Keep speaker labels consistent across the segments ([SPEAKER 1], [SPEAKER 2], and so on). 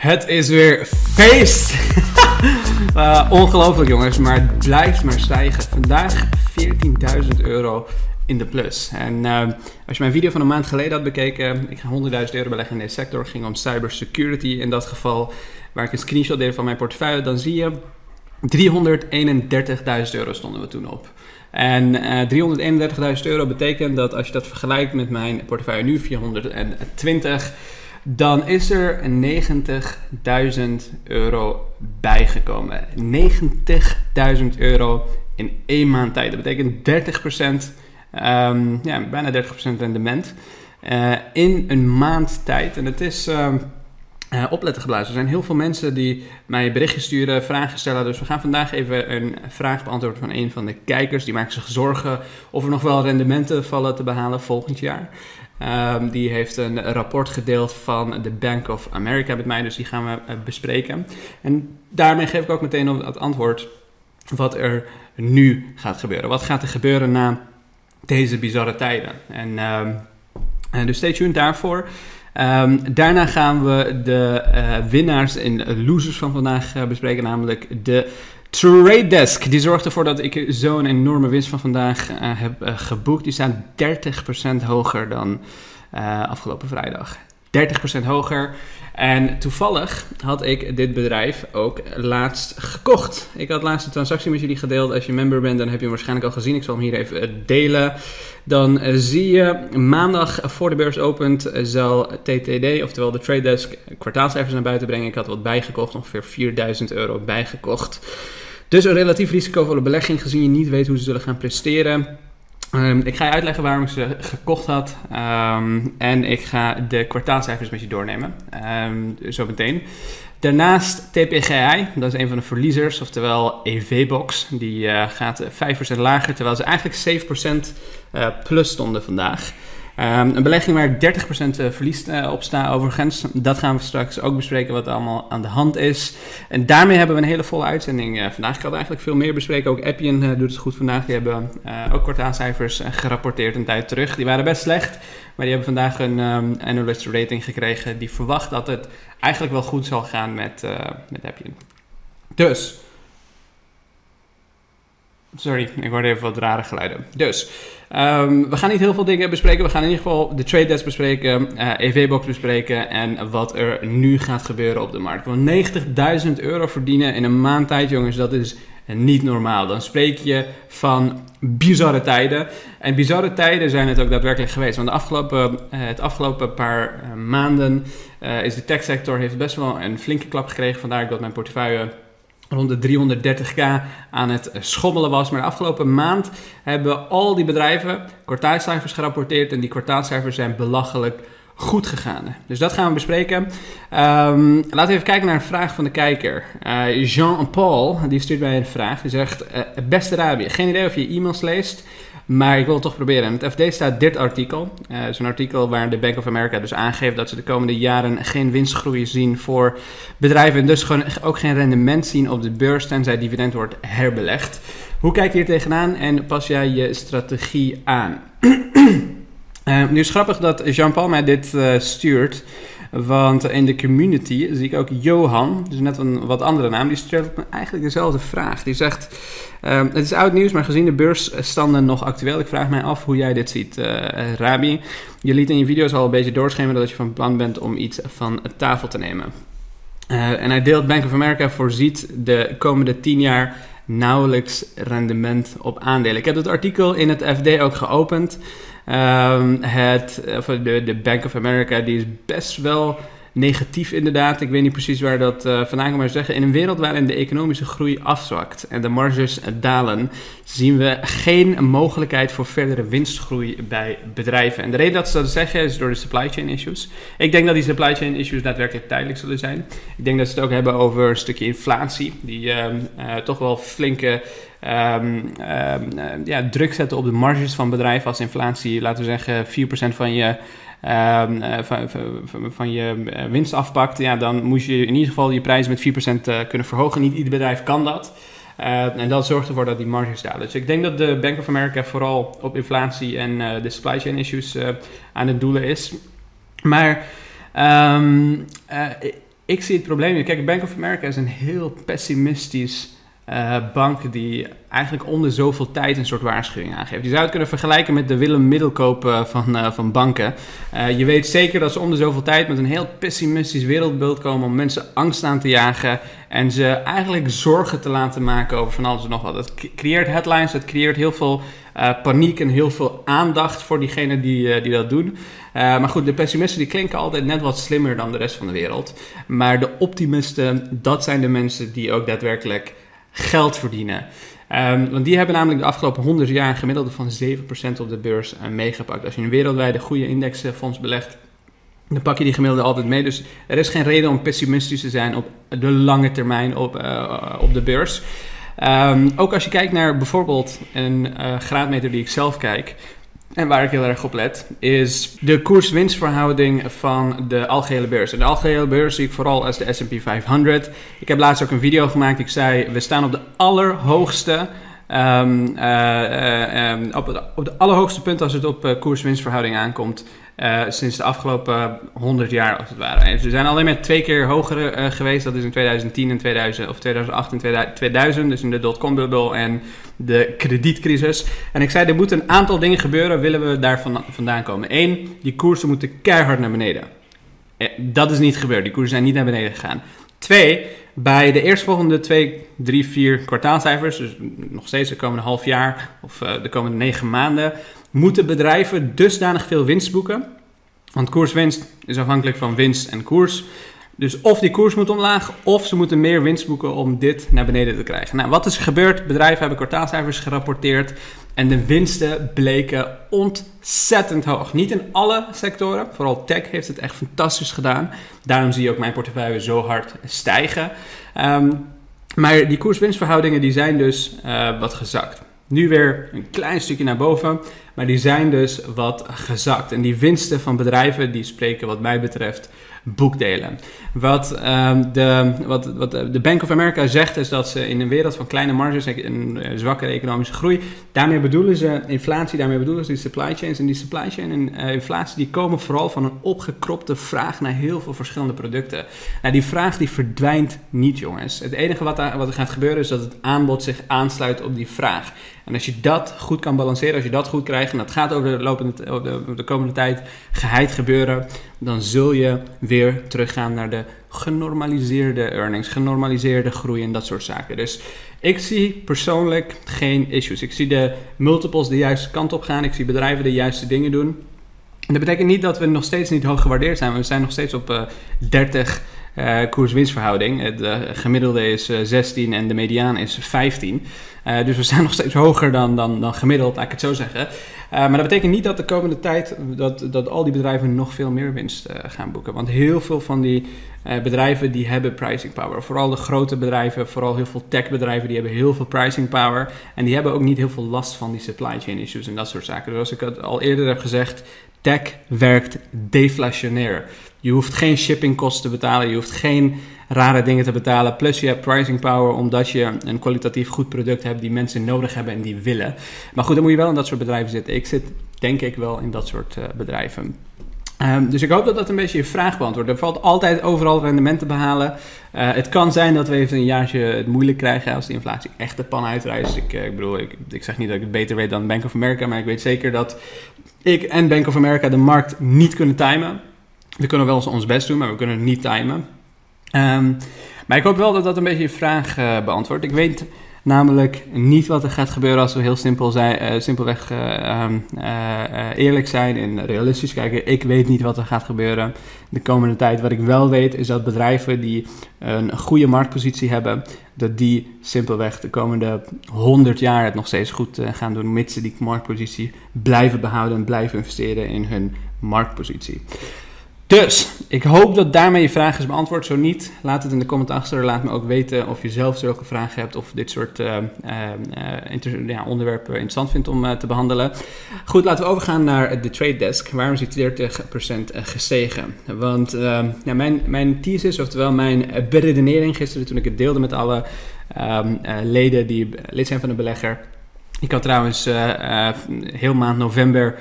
[SPEAKER 1] Het is weer feest! uh, ongelooflijk jongens, maar het blijft maar stijgen. Vandaag 14.000 euro in de plus. En uh, als je mijn video van een maand geleden had bekeken, ik ga 100.000 euro beleggen in deze sector, ging om cybersecurity in dat geval, waar ik een screenshot deed van mijn portefeuille, dan zie je 331.000 euro stonden we toen op. En uh, 331.000 euro betekent dat als je dat vergelijkt met mijn portefeuille nu, 420, dan is er 90.000 euro bijgekomen. 90.000 euro in één maand tijd. Dat betekent 30%, um, ja, bijna 30% rendement uh, in een maand tijd. En het is... Uh, opletten geblazen. Er zijn heel veel mensen die mij berichtjes sturen, vragen stellen. Dus we gaan vandaag even een vraag beantwoorden van een van de kijkers. Die maakt zich zorgen of er nog wel rendementen vallen te behalen volgend jaar. Um, die heeft een rapport gedeeld van de Bank of America met mij, dus die gaan we uh, bespreken. En daarmee geef ik ook meteen het antwoord wat er nu gaat gebeuren. Wat gaat er gebeuren na deze bizarre tijden? En, um, en dus stay tuned daarvoor. Um, daarna gaan we de uh, winnaars en losers van vandaag bespreken, namelijk de Trade Desk. Die zorgt ervoor dat ik zo'n enorme winst van vandaag uh, heb geboekt. Die staat 30% hoger dan afgelopen vrijdag. 30% hoger. En toevallig had ik dit bedrijf ook laatst gekocht. Ik had laatst een transactie met jullie gedeeld. Als je member bent, dan heb je hem waarschijnlijk al gezien. Ik zal hem hier even delen. Dan zie je maandag voor de beurs opent zal TTD, oftewel de Trade Desk, kwartaalcijfers naar buiten brengen. Ik had wat bijgekocht, ongeveer 4000 euro bijgekocht. Dus een relatief risicovolle belegging, gezien je niet weet hoe ze zullen gaan presteren. Um, ik ga je uitleggen waarom ik ze gekocht had. Um, en ik ga de kwartaalcijfers met je doornemen. Um, zo meteen. Daarnaast TPGI, dat is een van de verliezers, oftewel EV-box. Die uh, gaat 5% lager, terwijl ze eigenlijk 7% uh, plus stonden vandaag. Um, een belegging waar ik 30% eh, verlies uh, op sta overigens. Dat gaan we straks ook bespreken wat er allemaal aan de hand is. En daarmee hebben we een hele volle uitzending uh, vandaag. Ik had eigenlijk veel meer bespreken. Ook Appian doet het goed vandaag. Die hebben ook kwartaalcijfers gerapporteerd een tijd terug. Die waren best slecht. Maar die hebben vandaag een um, analyst rating gekregen. Die verwacht dat het eigenlijk wel goed zal gaan met, met Appian. Dus... Sorry, ik hoorde even wat rare geluiden. Dus... Um, we gaan niet heel veel dingen bespreken. We gaan in ieder geval de trade desk bespreken, uh, eh, EV-box bespreken en wat er nu gaat gebeuren op de markt. Want 90.000 euro verdienen in een maand tijd, jongens, dat is niet normaal. Dan spreek je van bizarre tijden. En bizarre tijden zijn het ook daadwerkelijk geweest. Want de afgelopen, uh, het afgelopen paar uh, maanden is de techsector heeft best wel een flinke klap gekregen. Vandaar dat mijn portefeuille rond de 330k aan het schommelen was. Maar de afgelopen maand hebben al die bedrijven kwartaalcijfers gerapporteerd. En die kwartaalcijfers zijn belachelijk goed gegaan. Dus dat gaan we bespreken. Um, laten we even kijken naar een vraag van de kijker. Uh, Jean-Paul, die stuurt mij een vraag. Die zegt, uh, beste Rabi, geen idee of je e-mails leest. Maar ik wil het toch proberen. In het FD staat dit artikel. Uh, is een artikel waar de Bank of America dus aangeeft dat ze de komende jaren geen winstgroei zien voor bedrijven. En dus gewoon ook geen rendement zien op de beurs tenzij dividend wordt herbelegd. Hoe kijk je hier tegenaan en pas jij je strategie aan? uh, nu is grappig dat Jean-Paul mij dit uh, stuurt. Want in de community zie ik ook Johan, dus net een wat andere naam, die stelt me eigenlijk dezelfde vraag. Die zegt: uh, Het is oud nieuws, maar gezien de beursstanden nog actueel, ik vraag mij af hoe jij dit ziet, uh, Rabi. Je liet in je video's al een beetje doorschemeren dat je van plan bent om iets van tafel te nemen. Uh, en hij deelt Bank of America voorziet de komende 10 jaar nauwelijks rendement op aandelen. Ik heb het artikel in het FD ook geopend. Um, het, de, de Bank of America die is best wel negatief inderdaad. Ik weet niet precies waar dat uh, vandaan komt, maar zeggen in een wereld waarin de economische groei afzwakt en de marges dalen, zien we geen mogelijkheid voor verdere winstgroei bij bedrijven. En de reden dat ze dat zeggen is door de supply chain issues. Ik denk dat die supply chain issues daadwerkelijk tijdelijk zullen zijn. Ik denk dat ze het ook hebben over een stukje inflatie, die uh, uh, toch wel flinke um, um, ja, druk zetten op de marges van bedrijven als inflatie, laten we zeggen, 4% van je. Um, van, van, van, je eh, winst afpakt, ja, dan moet je in ieder geval je prijzen met 4% uh, kunnen verhogen. Niet ieder bedrijf kan dat. Uh, en dat zorgt ervoor dat die marges dalen. Dus ik denk dat de Bank of America vooral op inflatie en de supply chain issues aan het doelen is. Maar um, ik zie het probleem. Kijk, Bank of America is een heel pessimistisch uh, bank die eigenlijk onder zoveel tijd een soort waarschuwing aangeeft. Je zou het kunnen vergelijken met de Willem Middelkoop uh, van, uh, van banken. je weet zeker dat ze onder zoveel tijd met een heel pessimistisch wereldbeeld komen om mensen angst aan te jagen en ze eigenlijk zorgen te laten maken over van alles en nog wat. Het creëert headlines, het creëert heel veel paniek en heel veel aandacht voor diegenen die, die dat doen. maar goed, de pessimisten die klinken altijd net wat slimmer dan de rest van de wereld. Maar de optimisten, dat zijn de mensen die ook daadwerkelijk geld verdienen. Um, want die hebben namelijk de afgelopen 100 jaar een gemiddelde van 7% op de beurs uh, meegepakt. Als je een wereldwijde goede indexfonds belegt, dan pak je die gemiddelde altijd mee. Dus er is geen reden om pessimistisch te zijn op de lange termijn op, uh, op de beurs. Um, ook als je kijkt naar bijvoorbeeld een graadmeter die ik zelf kijk, en waar ik heel erg op let, is de koers-winstverhouding van de algehele beurs. En de algehele beurs zie ik vooral als de S&P 500. Ik heb laatst ook een video gemaakt. Ik zei, we staan op de allerhoogste... Um, uh, op, de, op de allerhoogste punt als het op uh, koers-winstverhouding aankomt. Uh, sinds de afgelopen 100 jaar, als het ware. Ze zijn alleen maar twee keer hoger uh, geweest. Dat is in 2010 en 2000, of 2008 en 2000. Dus in de dotcom-bubbel en de kredietcrisis. En ik zei, er moeten een aantal dingen gebeuren, willen we daar vandaan komen. Eén, die koersen moeten keihard naar beneden. Eh, dat is niet gebeurd. Die koersen zijn niet naar beneden gegaan. Twee, bij de eerstvolgende twee, drie, vier kwartaalcijfers, dus nog steeds de komende half jaar of de komende negen maanden, moeten bedrijven dusdanig veel winst boeken. Want koerswinst is afhankelijk van winst en koers. Dus of die koers moet omlaag, of ze moeten meer winst boeken om dit naar beneden te krijgen. Nou, wat is gebeurd? Bedrijven hebben kwartaalcijfers gerapporteerd en de winsten bleken ontzettend hoog. Niet in alle sectoren, vooral tech heeft het echt fantastisch gedaan. Daarom zie je ook mijn portefeuille zo hard stijgen. Um, maar die koers-winstverhoudingen die zijn dus uh, wat gezakt. Nu weer een klein stukje naar boven, maar die zijn dus wat gezakt. En die winsten van bedrijven die spreken wat mij betreft boekdelen. Wat, um, de, wat, wat de Bank of America zegt is dat ze in een wereld van kleine marges en uh, zwakkere economische groei, daarmee bedoelen ze inflatie, daarmee bedoelen ze die supply chains. En die supply chain en uh, inflatie die komen vooral van een opgekropte vraag naar heel veel verschillende producten. Nou, die vraag die verdwijnt niet, jongens. Het enige wat, wat er gaat gebeuren is dat het aanbod zich aansluit op die vraag. En als je dat goed kan balanceren, als je dat goed krijgt, en dat gaat over de, de, de komende tijd geheid gebeuren, dan zul je weer teruggaan naar de genormaliseerde earnings, genormaliseerde groei en dat soort zaken. Dus ik zie persoonlijk geen issues. Ik zie de multiples de juiste kant op gaan. Ik zie bedrijven de juiste dingen doen. dat betekent niet dat we nog steeds niet hoog gewaardeerd zijn. We zijn nog steeds op uh, 30 uh, koers-winstverhouding. De gemiddelde is uh, 16 en de mediaan is 15. Uh, dus we zijn nog steeds hoger dan, dan, dan gemiddeld, laat ik het zo zeggen. Maar dat betekent niet dat de komende tijd dat, dat al die bedrijven nog veel meer winst gaan boeken. Want heel veel van die bedrijven die hebben pricing power. Vooral de grote bedrijven, vooral heel veel techbedrijven, die hebben heel veel pricing power. En die hebben ook niet heel veel last van die supply chain issues en dat soort zaken. Dus zoals ik het al eerder heb gezegd, tech werkt deflationair. Je hoeft geen shippingkosten te betalen, je hoeft geen rare dingen te betalen. Plus je hebt pricing power omdat je een kwalitatief goed product hebt die mensen nodig hebben en die willen. Maar goed, dan moet je wel in dat soort bedrijven zitten. Ik zit denk ik wel in dat soort uh, bedrijven. Um, dus ik hoop dat dat een beetje je vraag beantwoordt. Er valt altijd overal rendement te behalen. Uh, het kan zijn dat we even een jaartje het moeilijk krijgen als de inflatie echt de pan uitreist. Ik, uh, ik bedoel, ik, ik, zeg niet dat ik het beter weet dan Bank of America, maar ik weet zeker dat ik en Bank of America de markt niet kunnen timen. We kunnen wel ons best doen, maar we kunnen het niet timen. Um, maar ik hoop wel dat dat een beetje je vraag uh, beantwoordt. Ik weet namelijk niet wat er gaat gebeuren als we heel simpel zijn, uh, simpelweg uh, eerlijk zijn en realistisch kijken. Ik weet niet wat er gaat gebeuren de komende tijd. Wat ik wel weet is dat bedrijven die een goede marktpositie hebben, dat die simpelweg de komende 100 jaar het nog steeds goed gaan doen, mits ze die marktpositie blijven behouden en blijven investeren in hun marktpositie. Dus, ik hoop dat daarmee je vraag is beantwoord. Zo niet, laat het in de comment achter. Laat me ook weten of je zelf zulke vragen hebt of dit soort uh, uh, ja, onderwerpen interessant vindt om te behandelen. Goed, laten we overgaan naar de trade desk. Waarom is die 30% gestegen? Want mijn, mijn thesis, oftewel mijn beredenering gisteren toen ik het deelde met alle um, leden die lid zijn van de belegger. Ik had trouwens heel maand november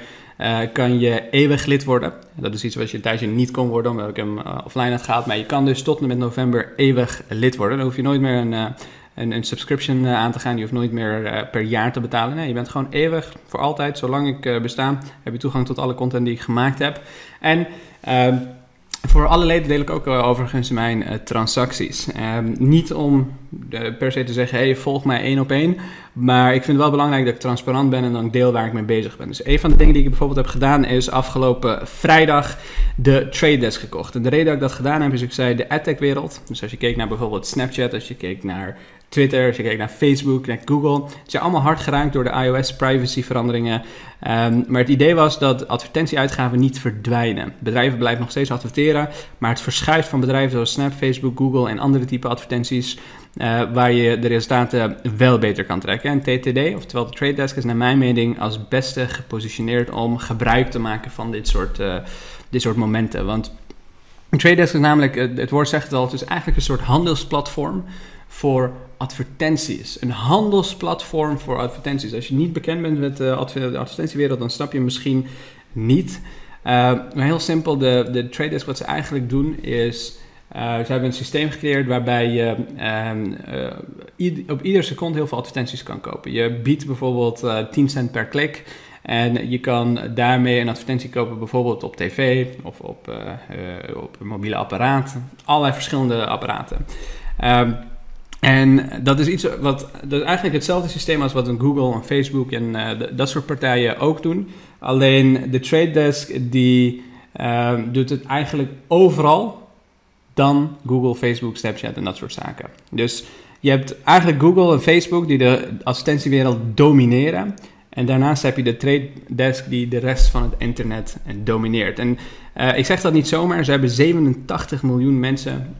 [SPEAKER 1] kan je eeuwig lid worden. Dat is iets wat je een niet kon worden, omdat ik hem offline had gehaald. Maar je kan dus tot en met november eeuwig lid worden. Dan hoef je nooit meer een, een, een subscription aan te gaan. Je hoeft nooit meer per jaar te betalen. Nee, je bent gewoon eeuwig, voor altijd, zolang ik besta, heb je toegang tot alle content die ik gemaakt heb. En... Voor alle leden deel ik ook overigens mijn uh, transacties. Ehm, niet om uh, per se te zeggen, hey, volg mij één op één. Maar ik vind het wel belangrijk dat ik transparant ben en dan deel waar ik mee bezig ben. Dus een van de dingen die ik bijvoorbeeld heb gedaan is afgelopen vrijdag de Trade Desk gekocht. En de reden dat ik dat gedaan heb is, ik zei, de adtech wereld. Dus als je keek naar bijvoorbeeld Snapchat, als je keek naar Twitter, als je kijkt naar Facebook, naar Google. Het zijn allemaal hard geraakt door de iOS privacy veranderingen. Ehm, maar het idee was dat advertentieuitgaven niet verdwijnen. Bedrijven blijven nog steeds adverteren, maar het verschuift van bedrijven zoals Snap, Facebook, Google en andere type advertenties. Uh, waar je de resultaten wel beter kan trekken. En TTD, oftewel de Trade Desk, is naar mijn mening als beste gepositioneerd om gebruik te maken van dit soort, uh, dit soort momenten. Want Trade Desk is namelijk, het woord zegt het al, het is eigenlijk een soort handelsplatform voor advertenties. Een handelsplatform voor advertenties. Als je niet bekend bent met de advertentiewereld, dan snap je misschien niet. Uh, maar heel simpel, de, de Trade Desk, wat ze eigenlijk doen is... Uh, ze hebben een systeem gecreëerd waarbij je uh, op iedere seconde heel veel advertenties kan kopen. Je biedt bijvoorbeeld 10 cent per klik. En je kan daarmee een advertentie kopen, bijvoorbeeld op tv of op, op mobiele apparaat. Allerlei verschillende apparaten. Um, en dat is iets wat, eigenlijk hetzelfde systeem als wat een Google en Facebook en uh, dat soort partijen ook doen. Alleen de Trade Desk die uh, doet het eigenlijk overal dan Google, Facebook, Snapchat en dat soort zaken. Dus je hebt eigenlijk Google en Facebook die de advertentiewereld domineren. En daarnaast heb je de Trade Desk die de rest van het internet domineert. En ik zeg dat niet zomaar, ze hebben 87 miljoen mensen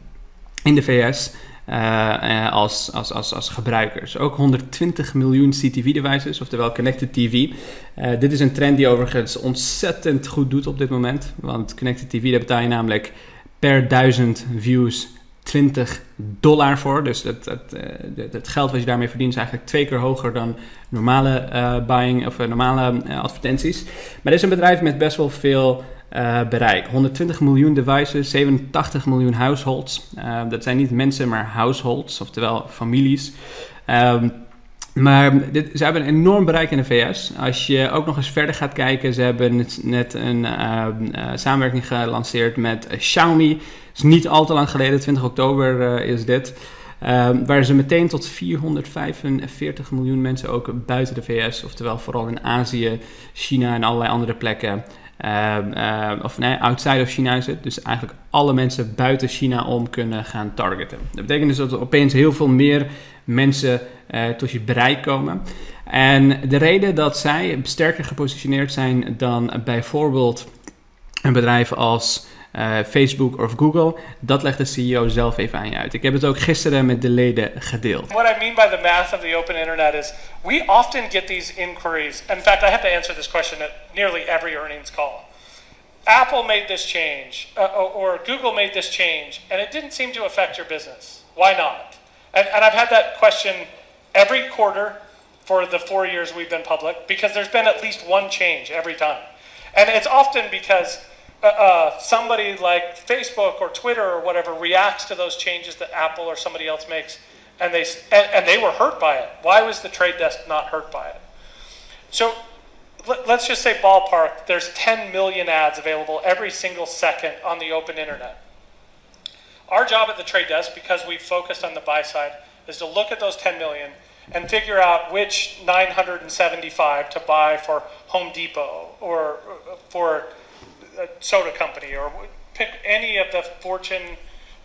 [SPEAKER 1] in de VS uh, als, als, als, als gebruikers. Ook 120 miljoen CTV-devices, oftewel Connected TV. Eh, dit is een trend die overigens ontzettend goed doet op dit moment. Want Connected TV, daar betaal je namelijk per duizend views 20 dollar voor. Dus het, het, het, geld wat je daarmee verdient is eigenlijk twee keer hoger dan normale buying of normale advertenties. Maar dit is een bedrijf met best wel veel bereik. 120 miljoen devices, 87 miljoen households. Dat zijn niet mensen, maar households, oftewel families. Um, maar dit, ze hebben een enorm bereik in de VS. Als je ook nog eens verder gaat kijken, ze hebben net een uh, samenwerking gelanceerd met Xiaomi. is niet al te lang geleden, 20 oktober is dit. Um, waar ze meteen tot 445 miljoen mensen ook buiten de VS, oftewel vooral in Azië, China en allerlei andere plekken, uh, of nee, outside of China zit. Dus eigenlijk alle mensen buiten China om kunnen gaan targeten. Dat betekent dus dat er opeens heel veel meer mensen uh, tot je bereik komen. En de reden dat zij sterker gepositioneerd zijn dan bijvoorbeeld een bedrijf als uh, Facebook of Google, dat legt de CEO zelf even aan je uit. Ik heb het ook gisteren met de leden gedeeld.
[SPEAKER 2] What I mean by the math of the open internet is we often get these inquiries. In fact, I have to answer this question at nearly every earnings call. Apple made this change, uh, or Google made this change, and it didn't seem to affect your business. Why not? And, and I've had that question every quarter for the four years we've been public because there's been at least one change every time. And it's often because uh, uh, somebody like Facebook or Twitter or whatever reacts to those changes that Apple or somebody else makes, and they and, and they were hurt by it. Why was the trade desk not hurt by it? So let, us just say ballpark. There's 10 million ads available every single second on the open internet. Our job at the trade desk, because we've focused on the buy side, is to look at those 10 million and figure out which 975 to buy for Home Depot or for a soda company or pick any of the Fortune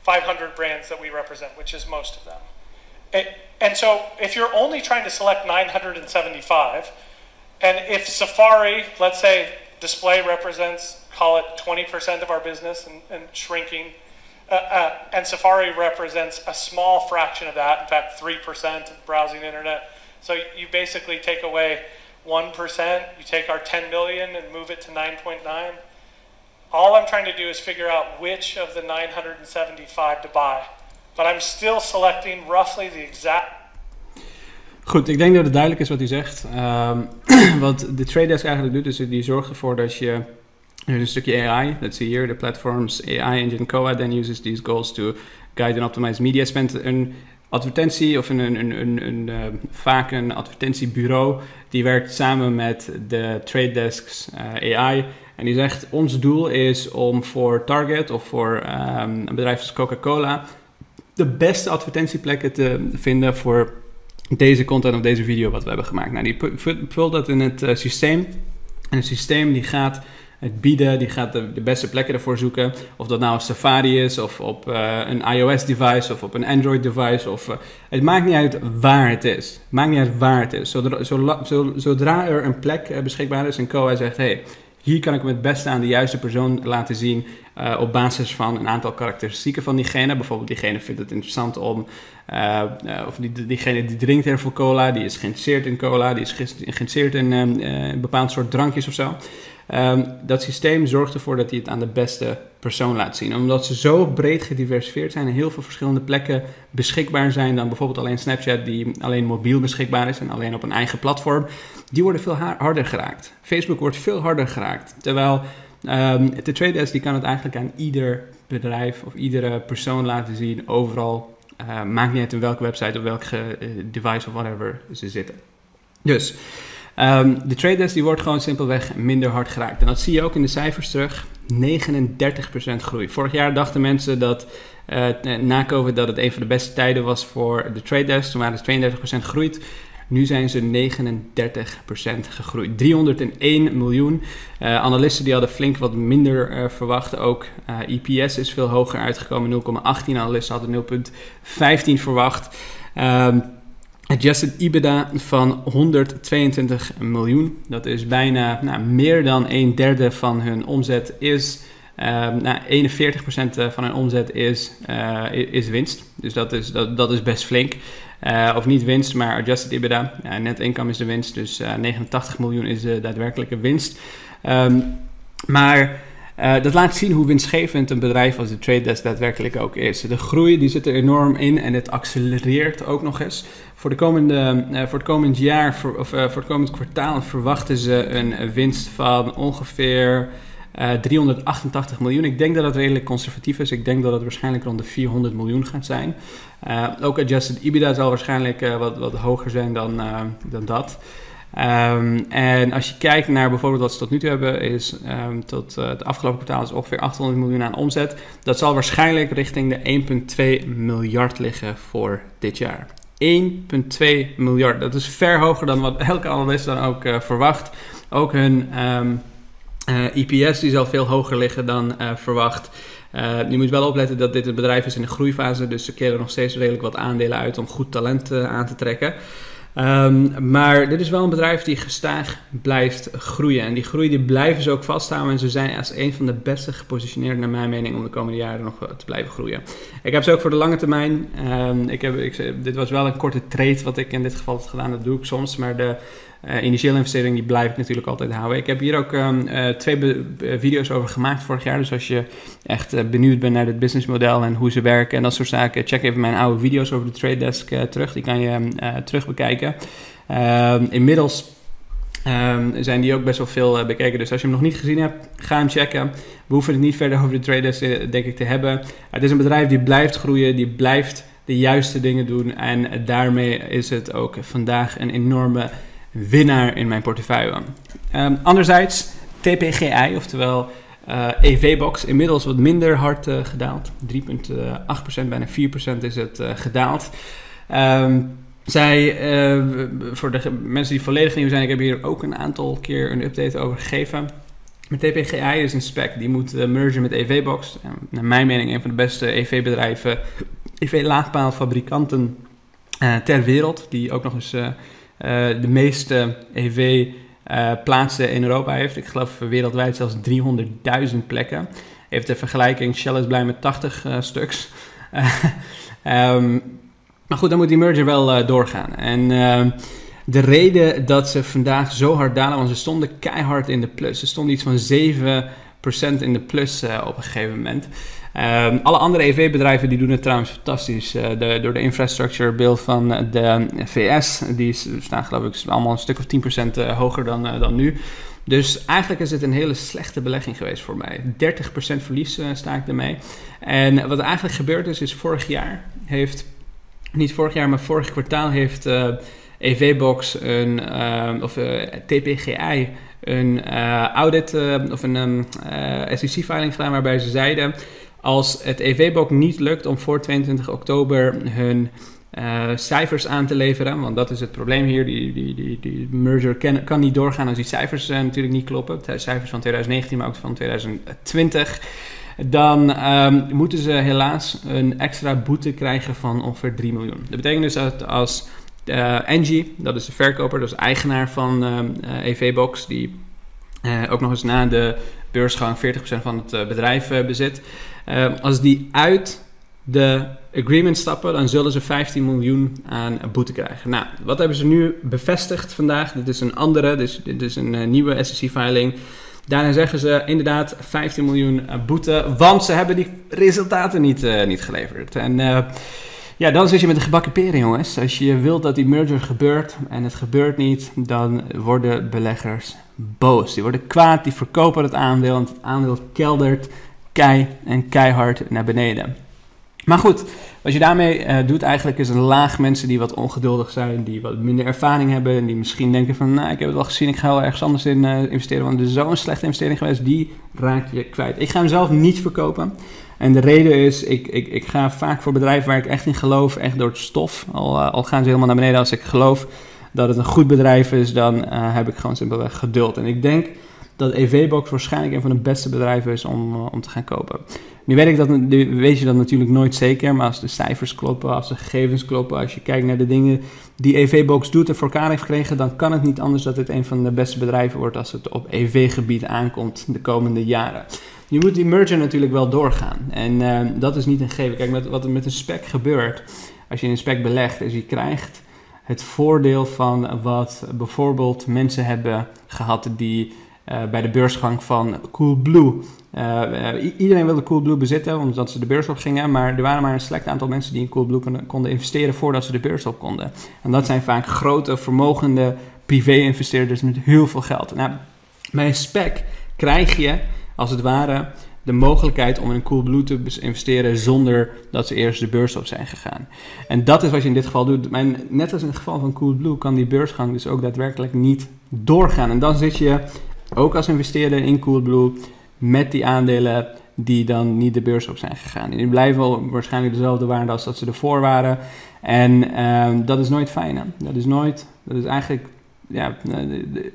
[SPEAKER 2] 500 brands that we represent, which is most of them. And so if you're only trying to select 975, and if Safari, let's say display represents, call it 20% of our business and, and shrinking, uh, uh, and Safari represents a small fraction of that, in fact, 3% of browsing internet. So you basically take away 1%, you take our 10 million and move it to 9.9. All I'm trying to do is figure out which of the 975 to buy. But I'm still selecting roughly the exact
[SPEAKER 1] Goed, ik denk dat het duidelijk is wat hij zegt. Ehm, wat de Trade Desk eigenlijk doet, is die zorgt ervoor dat je een stukje AI, zie je hier, de platforms AI engine COA then uses these goals to guide and optimize media spend. Een advertentie of een, een, een, een, uh, vaak een advertentiebureau die werkt samen met de Trade Desks uh, AI en die zegt ons doel is om voor Target of voor um, een bedrijf als Coca-Cola de beste advertentieplekken te vinden voor deze content of deze video wat we hebben gemaakt. Nou, die vult dat in het uh, systeem. En het systeem die gaat het bieden, die gaat de, beste plekken ervoor zoeken. Of dat nou een Safari is, of op uh, een iOS-device, of op een Android-device. Of, uh, het maakt niet uit waar het is. Maakt niet uit waar het is. Zodra, er een plek uh, beschikbaar is en Koa zegt... Hey, hier kan ik het beste aan de juiste persoon laten zien op basis van een aantal karakteristieken van diegene. Bijvoorbeeld diegene vindt het interessant om, of die, diegene die drinkt heel veel cola, die is geïnteresseerd in cola, die is geïnteresseerd in een bepaald soort drankjes of zo. Um, dat systeem zorgt ervoor dat hij het aan de beste persoon laat zien. Omdat ze zo breed gediversifieerd zijn en heel veel verschillende plekken beschikbaar zijn dan bijvoorbeeld alleen Snapchat, die alleen mobiel beschikbaar is en alleen op een eigen platform, die worden veel harder geraakt. Facebook wordt veel harder geraakt. Terwijl um, de Trade Desk die kan het eigenlijk aan ieder bedrijf of iedere persoon laten zien, overal. Uh, maakt niet uit in welke website of welke uh, device of whatever ze zitten. Dus um, de Trade Desk die wordt gewoon simpelweg minder hard geraakt. En dat zie je ook in de cijfers terug. 39% groei. Vorig jaar dachten mensen dat uh, na COVID dat het een van de beste tijden was voor de Trade Desk. Toen waren ze 32% gegroeid. Nu zijn ze 39% gegroeid. 301 miljoen. Uh, analisten die hadden flink wat minder verwacht. Ook EPS is veel hoger uitgekomen. 0,18. Analisten hadden 0,15 verwacht. Um, Adjusted EBITDA van 122 miljoen. Dat is bijna nou, meer dan een derde van hun omzet is. Uh, nou, 41% van hun omzet is, uh, is winst. Dus dat is, dat, dat is best flink. Uh, of niet winst, maar adjusted EBITDA. net income is de winst, dus 89 miljoen is de daadwerkelijke winst. Um, maar uh, dat laat zien hoe winstgevend een bedrijf als de Trade Desk daadwerkelijk ook is. De groei die zit er enorm in en het accelereert ook nog eens. Voor, de komende, uh, voor het komend jaar, of uh, voor het komend kwartaal, verwachten ze een winst van ongeveer 388 miljoen. Ik denk dat dat redelijk conservatief is. Ik denk dat het waarschijnlijk rond de 400 miljoen gaat zijn. ook adjusted EBITDA zal waarschijnlijk wat, wat hoger zijn dan, dan dat. Um, en als je kijkt naar bijvoorbeeld wat ze tot nu toe hebben, is um, tot uh, het afgelopen kwartaal is ongeveer 800 miljoen aan omzet. Dat zal waarschijnlijk richting de 1,2 miljard liggen voor dit jaar. 1,2 miljard. Dat is ver hoger dan wat elke analist dan ook uh, verwacht. Ook hun um, uh, EPS die zal veel hoger liggen dan verwacht. Je moet wel opletten dat dit een bedrijf is in een groeifase, dus ze keren nog steeds redelijk wat aandelen uit om goed talent aan te trekken. Um, maar dit is wel een bedrijf die gestaag blijft groeien. En die groei die blijven ze ook vasthouden. En ze zijn als een van de beste gepositioneerd, naar mijn mening, om de komende jaren nog te blijven groeien. Ik heb ze ook voor de lange termijn. Um, ik heb, ik, dit was wel een korte trade wat ik in dit geval had gedaan. Dat doe ik soms. Maar de uh, initiële investering die blijf ik natuurlijk altijd houden. Ik heb hier ook um, uh, twee video's over gemaakt vorig jaar. Dus als je echt uh, benieuwd bent naar het businessmodel en hoe ze werken en dat soort zaken, check even mijn oude video's over de Trade Desk terug. Die kan je terug bekijken. Ehm, inmiddels zijn die ook best wel veel bekeken. Dus als je hem nog niet gezien hebt, ga hem checken. We hoeven het niet verder over de traders, uh, denk ik, te hebben. het is een bedrijf die blijft groeien, die blijft de juiste dingen doen. En daarmee is het ook vandaag een enorme winnaar in mijn portefeuille. Um, anderzijds, TPGI, oftewel uh, eh, EV-box, inmiddels wat minder hard uh, gedaald. 3,8%, bijna 4% is het uh, gedaald. Um, zij, voor de mensen die volledig nieuw zijn, ik heb hier ook een aantal keer een update over gegeven. Met TPGI is een spec, die moet mergen met EV-box. naar mijn mening een van de beste EV-bedrijven, EV-laagpaalfabrikanten ter wereld. Die ook nog eens de meeste EV-plaatsen uh, in Europa heeft. Ik geloof wereldwijd zelfs 300.000 plekken. Heeft de vergelijking, Shell is blij met 80 uh, stuks. um, maar goed, dan moet die merger wel doorgaan. En ehm, de reden dat ze vandaag zo hard dalen, want ze stonden keihard in de plus. Ze stonden iets van 7% in de plus op een gegeven moment. Ehm, alle andere EV-bedrijven die doen het trouwens fantastisch. de, door de infrastructure bill van de VS, die staan geloof ik allemaal een stuk of 10% hoger dan, dan nu. Dus eigenlijk is het een hele slechte belegging geweest voor mij. 30% verlies sta ik ermee. En wat eigenlijk gebeurd is, is vorig jaar heeft, niet vorig jaar, maar vorig kwartaal heeft EVBox een, of TPGI een audit of een uh, SEC-filing gedaan waarbij ze zeiden: als het EV-bok niet lukt om voor 22 oktober hun cijfers aan te leveren, want dat is het probleem hier, die, die, die, die merger kan, kan niet doorgaan als die cijfers natuurlijk niet kloppen, de cijfers van 2019, maar ook van 2020 dan um, moeten ze helaas een extra boete krijgen van ongeveer 3 miljoen. Dat betekent dus dat als uh, Engie, dat is de verkoper, dat is eigenaar van uh, ehm, eh, EVBox, die ook nog eens na de beursgang 40% van het bedrijf bezit. Ehm, als die uit de agreement stappen, dan zullen ze 15 miljoen aan boete krijgen. Nou, wat hebben ze nu bevestigd vandaag? Dit is een andere, dus dit is een nieuwe SEC-filing. Daarin zeggen ze inderdaad 15 miljoen boete, want ze hebben die resultaten niet, niet geleverd. En ja, dan zit je met de gebakken peren, jongens. Als je wilt dat die merger gebeurt en het gebeurt niet, dan worden beleggers boos. Die worden kwaad, die verkopen het aandeel en het aandeel keldert kei en keihard naar beneden. Maar goed, wat je daarmee uh, doet eigenlijk is een laag mensen die wat ongeduldig zijn, die wat minder ervaring hebben en die misschien denken van, nou, ik heb het wel gezien, ik ga wel ergens anders in uh, investeren, want het is zo'n slechte investering geweest, die raak je kwijt. Ik ga hem zelf niet verkopen. En de reden is, ik, ik, ik ga vaak voor bedrijven waar ik echt in geloof, echt door het stof. Al, uh, al gaan ze helemaal naar beneden. Als ik geloof dat het een goed bedrijf is, dan uh, heb ik gewoon simpelweg geduld. En ik denk dat EVBox waarschijnlijk een van de beste bedrijven is om, uh, om te gaan kopen. Nu weet, ik dat, weet je dat natuurlijk nooit zeker, maar als de cijfers kloppen, als de gegevens kloppen, als je kijkt naar de dingen die EVBox doet en voor elkaar heeft gekregen, dan kan het niet anders dat het een van de beste bedrijven wordt als het op EV-gebied aankomt de komende jaren je moet die merger natuurlijk wel doorgaan. En uh, dat is niet een gegeven. Kijk, met, wat er met een spec gebeurt, als je in een spec belegt, is je krijgt het voordeel van wat bijvoorbeeld mensen hebben gehad die uh, bij de beursgang van Coolblue. Uh, iedereen wilde Coolblue bezitten omdat ze de beurs op gingen, maar er waren maar een select aantal mensen die in Coolblue konden, konden investeren voordat ze de beurs op konden. En dat zijn vaak grote, vermogende privé-investeerders met heel veel geld. Nou, bij een spec krijg je als het ware de mogelijkheid om in Coolblue te investeren zonder dat ze eerst de beurs op zijn gegaan. En dat is wat je in dit geval doet. Net als in het geval van Coolblue kan die beursgang dus ook daadwerkelijk niet doorgaan. En dan zit je ook als investeerder in Coolblue met die aandelen die dan niet de beurs op zijn gegaan. die blijven wel waarschijnlijk dezelfde waarde als dat ze ervoor waren. En uh, dat is nooit fijn. Hè? Dat is nooit, dat is eigenlijk, ja,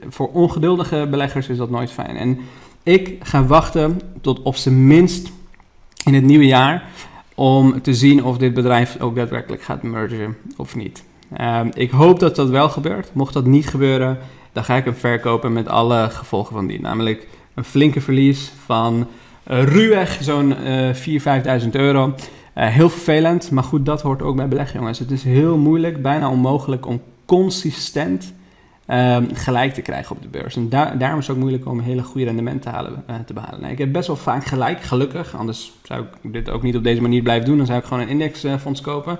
[SPEAKER 1] voor ongeduldige beleggers is dat nooit fijn. En ik ga wachten tot op zijn minst in het nieuwe jaar om te zien of dit bedrijf ook daadwerkelijk gaat mergen of niet. Um, ik hoop dat dat wel gebeurt. Mocht dat niet gebeuren, dan ga ik hem verkopen met alle gevolgen van die. Namelijk een flinke verlies van uh, ruwweg zo'n uh, 4.000, 5.000 euro. Uh, heel vervelend, maar goed, dat hoort ook bij beleggen, jongens. Het is heel moeilijk, bijna onmogelijk om consistent um, gelijk te krijgen op de beurs. En daar, daarom is het ook moeilijk om hele goede rendement te, halen, uh, te behalen. Nou, ik heb best wel vaak gelijk, gelukkig. Anders zou ik dit ook niet op deze manier blijven doen. Dan zou ik gewoon een indexfonds kopen.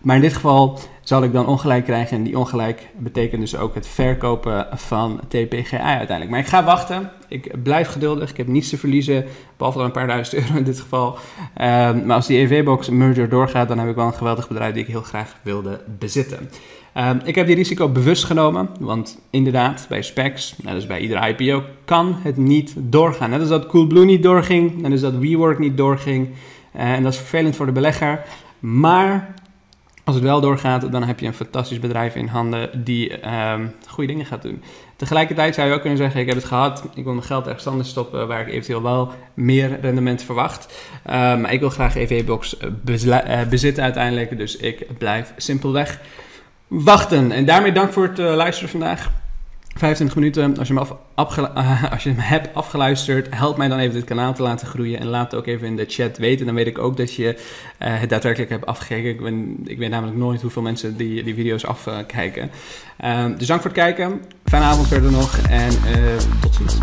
[SPEAKER 1] Maar in dit geval zal ik dan ongelijk krijgen. En die ongelijk betekent dus ook het verkopen van TPGI uiteindelijk. Maar ik ga wachten. Ik blijf geduldig. Ik heb niets te verliezen. Behalve dan een paar duizend euro in dit geval. Um, maar als die EV-box merger doorgaat, dan heb ik wel een geweldig bedrijf die ik heel graag wilde bezitten. Um, ik heb die risico bewust genomen, want inderdaad, bij specs, net als bij iedere IPO, kan het niet doorgaan. Net als dat Coolblue niet doorging, net als dat WeWork niet doorging. Uh, en dat is vervelend voor de belegger. Maar als het wel doorgaat, dan heb je een fantastisch bedrijf in handen die um, goede dingen gaat doen. Tegelijkertijd zou je ook kunnen zeggen: Ik heb het gehad, ik wil mijn geld ergens anders stoppen waar ik eventueel wel meer rendement verwacht. Uh, maar ik wil graag EV-box uh, bezitten uiteindelijk, dus ik blijf simpelweg wachten. En daarmee dank voor het uh, luisteren vandaag. 25 minuten. Als je, me af, als je me hebt afgeluisterd, help mij dan even dit kanaal te laten groeien. En laat het ook even in de chat weten. Dan weet ik ook dat je uh, het daadwerkelijk hebt afgekeken. Ik, ik weet namelijk nooit hoeveel mensen die, die video's afkijken. dus dank voor het kijken. Fijne avond verder nog. En tot ziens.